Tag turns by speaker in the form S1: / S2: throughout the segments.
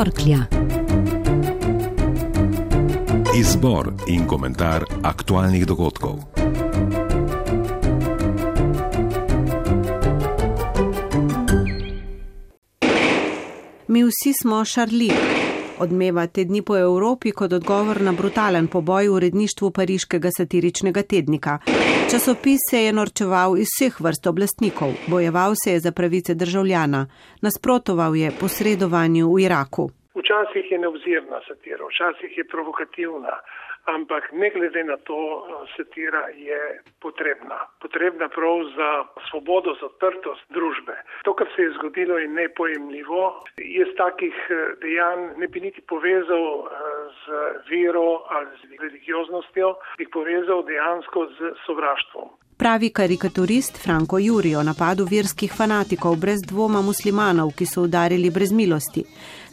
S1: Torklja.
S2: Izbor in komentar aktualnih dogodkov.
S3: Mi vsi smo šarli. Odmeva te dni po Evropi kot odgovor na brutalen poboj v uredništvu pariškega satiričnega tednika. Časopis se je norčeval iz vseh vrst oblastnikov, bojeval se je za pravice državljana, nasprotoval je posredovanju v Iraku.
S4: Včasih je neobzirna satira, včasih je provokativna, ampak ne glede na to, satira je potrebna. Potrebna prav za svobodo, za odprtost družbe. To, kar se je zgodilo, je nepojemljivo. Jaz takih dejanj ne bi niti povezal z vero ali z religioznostjo, bi jih povezal dejansko z sovraštvom.
S3: Pravi karikaturist Franko Juri o napadu verskih fanatikov brez dvoma muslimanov, ki so udarili brez milosti.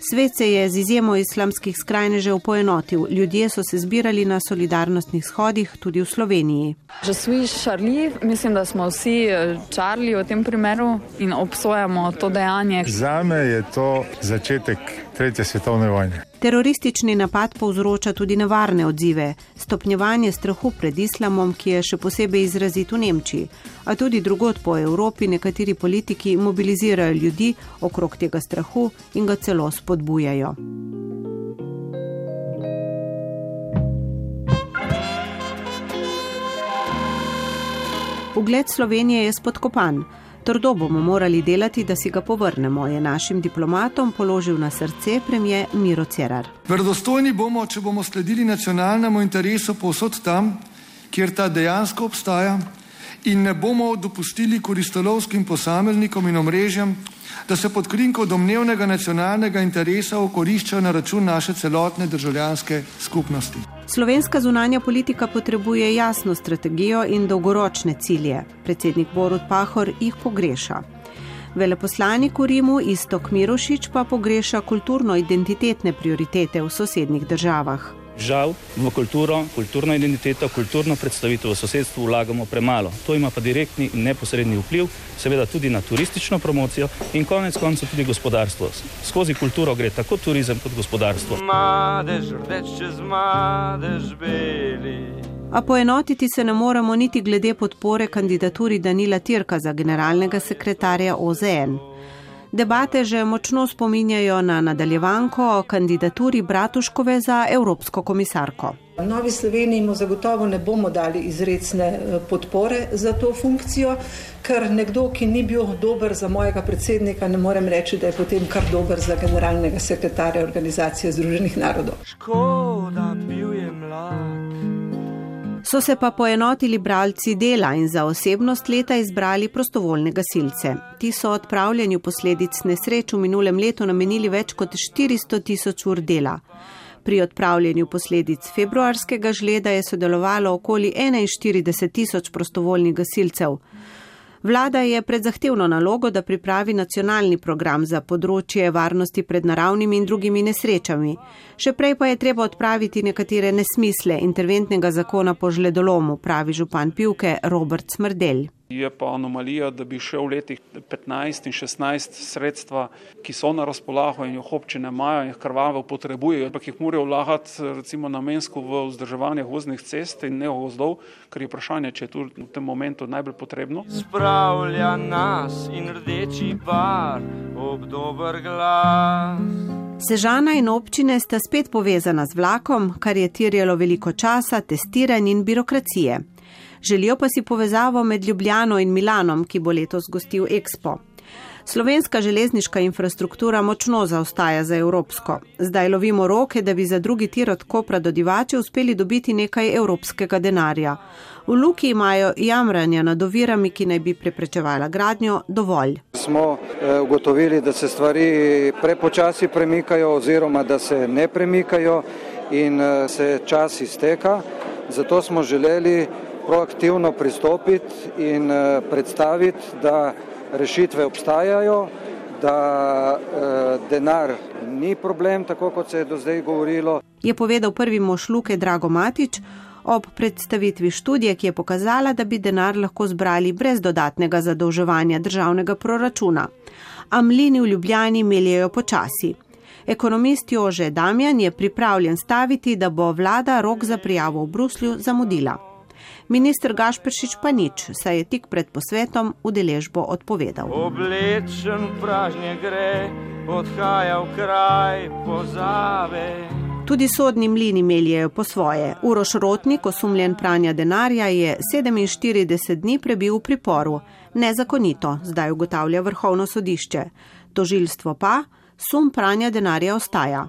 S3: Svet se je z izjemo islamskih skrajnežev poenotil, ljudje so se zbirali na solidarnostnih shodih tudi v Sloveniji.
S5: Že svi šarli, mislim, da smo vsi čarli v tem primeru in obsojamo to dejanje.
S6: Zame je to začetek Tretje svetovne vojne.
S3: Teroristični napad povzroča tudi nevarne odzive, stopnjevanje strahu pred islamom, ki je še posebej izrazit v Nemčiji, a tudi drugod po Evropi nekateri politiki mobilizirajo ljudi okrog tega strahu in ga celo spodbujajo. Ugled Slovenije je spodkopan. Trdo bomo morali delati, da si ga povrnemo, je našim diplomatom položil na srce premije Miro Cerar.
S7: Verodostojni bomo, če bomo sledili nacionalnemu interesu povsod tam, kjer ta dejansko obstaja in ne bomo dopustili koristolovskim posameznikom in omrežjem, da se pod krinko domnevnega nacionalnega interesa okoriščajo na račun naše celotne državljanske skupnosti.
S3: Slovenska zunanja politika potrebuje jasno strategijo in dolgoročne cilje. Predsednik Borut Pahor jih pogreša. Veleposlanik v Rimu Istok Mirošič pa pogreša kulturno-identitetne prioritete v sosednjih državah.
S8: Žal v kulturo, kulturno identiteto, kulturno predstavitev v sosedstvu vlagamo premalo. To ima pa direktni in neposredni vpliv, seveda tudi na turistično promocijo in konec koncev tudi gospodarstvo. Skozi kulturo gre tako turizem kot gospodarstvo.
S9: Madež, rdeč čez madež beli.
S3: A poenotiti se ne moremo niti glede podpore kandidaturi Danila Tirka za generalnega sekretarja OZN. Debate že močno spominjajo na nadaljevanko o kandidaturi Bratuškove za Evropsko komisarko.
S10: V Novi Sloveniji mu zagotovo ne bomo dali izredne podpore za to funkcijo, ker nekdo, ki ni bil dober za mojega predsednika, ne morem reči, da je potem kar dober za generalnega sekretarja Organizacije Združenih narodov.
S9: Škoda, bil je mlad.
S3: So se pa poenotili bralci dela in za osebnost leta izbrali prostovoljne gasilce. Ti so odpravljanju posledic nesreč v minulem letu namenili več kot 400 tisoč ur dela. Pri odpravljanju posledic februarskega žleda je sodelovalo okoli 41 tisoč prostovoljnih gasilcev. Vlada je pred zahtevno nalogo, da pripravi nacionalni program za področje varnosti pred naravnimi in drugimi nesrečami. Še prej pa je treba odpraviti nekatere nesmisle interventnega zakona po žledolomu, pravi župan Pivke Robert Smrdelj.
S11: Je pa anomalija, da bi še v letih 15 in 16 sredstva, ki so na razpolago in jih občine imajo in jih krvavo potrebujejo, ampak jih morajo vlagati recimo namensko v vzdrževanje gozdnih cest in ne gozdov, ker je vprašanje, če je tu v tem momentu najbolj potrebno.
S9: Spravlja nas in rdeči bar ob dober glas.
S3: Sežana in občine sta spet povezana z vlakom, kar je tirjalo veliko časa, testiranj in birokracije. Želijo pa si povezavo med Ljubljano in Milanom, ki bo letos gostil Expo. Slovenska železniška infrastruktura močno zaostaja za evropsko. Zdaj lovimo roke, da bi za drugi tir od Kopra do Divače uspeli dobiti nekaj evropskega denarja. V Luki imajo jamranja nad ovirami, ki naj bi preprečevala gradnjo, dovolj.
S12: Smo ugotovili, da se stvari prepočasi premikajo oziroma da se ne premikajo in se čas izteka. Zato smo želeli proaktivno pristopiti in predstaviti, da rešitve obstajajo, da denar ni problem, tako kot se je do zdaj govorilo.
S3: Je povedal prvi mož Luke Drago Matič ob predstavitvi študije, ki je pokazala, da bi denar lahko zbrali brez dodatnega zadolževanja državnega proračuna. A mlini v Ljubljani meljejo počasi. Ekonomist Jože Damjan je pripravljen staviti, da bo vlada rok za prijavo v Bruslju zamudila. Ministr Gašperšič pa nič, saj je tik pred posvetom udeležbo odpovedal.
S9: Oblečen pražnje gre, odhaja v kraj pozave.
S3: Tudi sodni mlini meljejo po svoje. Uroš Rotnik, osumljen pranja denarja, je 47 dni prebil v priporu. Nezakonito, zdaj ugotavlja vrhovno sodišče. Tožilstvo pa, sum pranja denarja ostaja.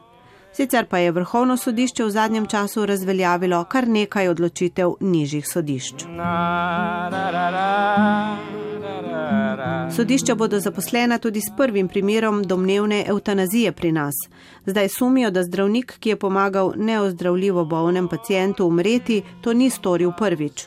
S3: Sicer pa je vrhovno sodišče v zadnjem času razveljavilo kar nekaj odločitev nižjih sodišč. Sodišča bodo zaposlena tudi s prvim primerom domnevne eutanazije pri nas. Zdaj sumijo, da zdravnik, ki je pomagal neozdravljivo bolnem pacijentu umreti, to ni storil prvič.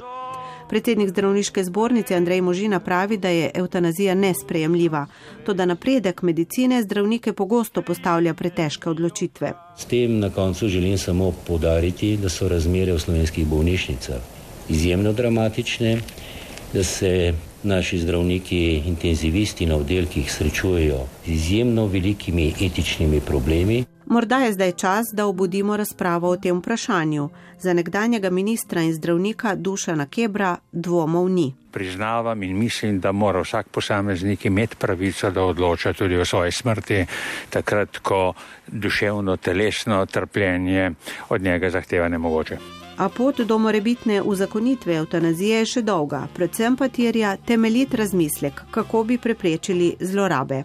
S3: Predsednik zdravniške zbornice Andrej Možina pravi, da je eutanazija nesprejemljiva. To, da napredek medicine zdravnike pogosto postavlja pretežke odločitve.
S1: S tem na koncu želim samo podariti, da so razmere v slovenskih bolnišnicah izjemno dramatične, da se naši zdravniki, intenzivisti na oddelkih srečujejo z izjemno velikimi etičnimi problemi.
S3: Morda je zdaj čas, da obudimo razpravo o tem vprašanju. Za nekdanjega ministra in zdravnika Dušana Kebra dvomov ni.
S13: Priznavam in mislim, da mora vsak posameznik imeti pravico, da odloča tudi o svoji smrti, takrat, ko duševno, telesno trpljenje od njega zahteva nemogoče.
S3: A pot do morebitne uzakonitve eutanazije je še dolga, predvsem pa terja temeljit razmislek, kako bi preprečili zlorabe.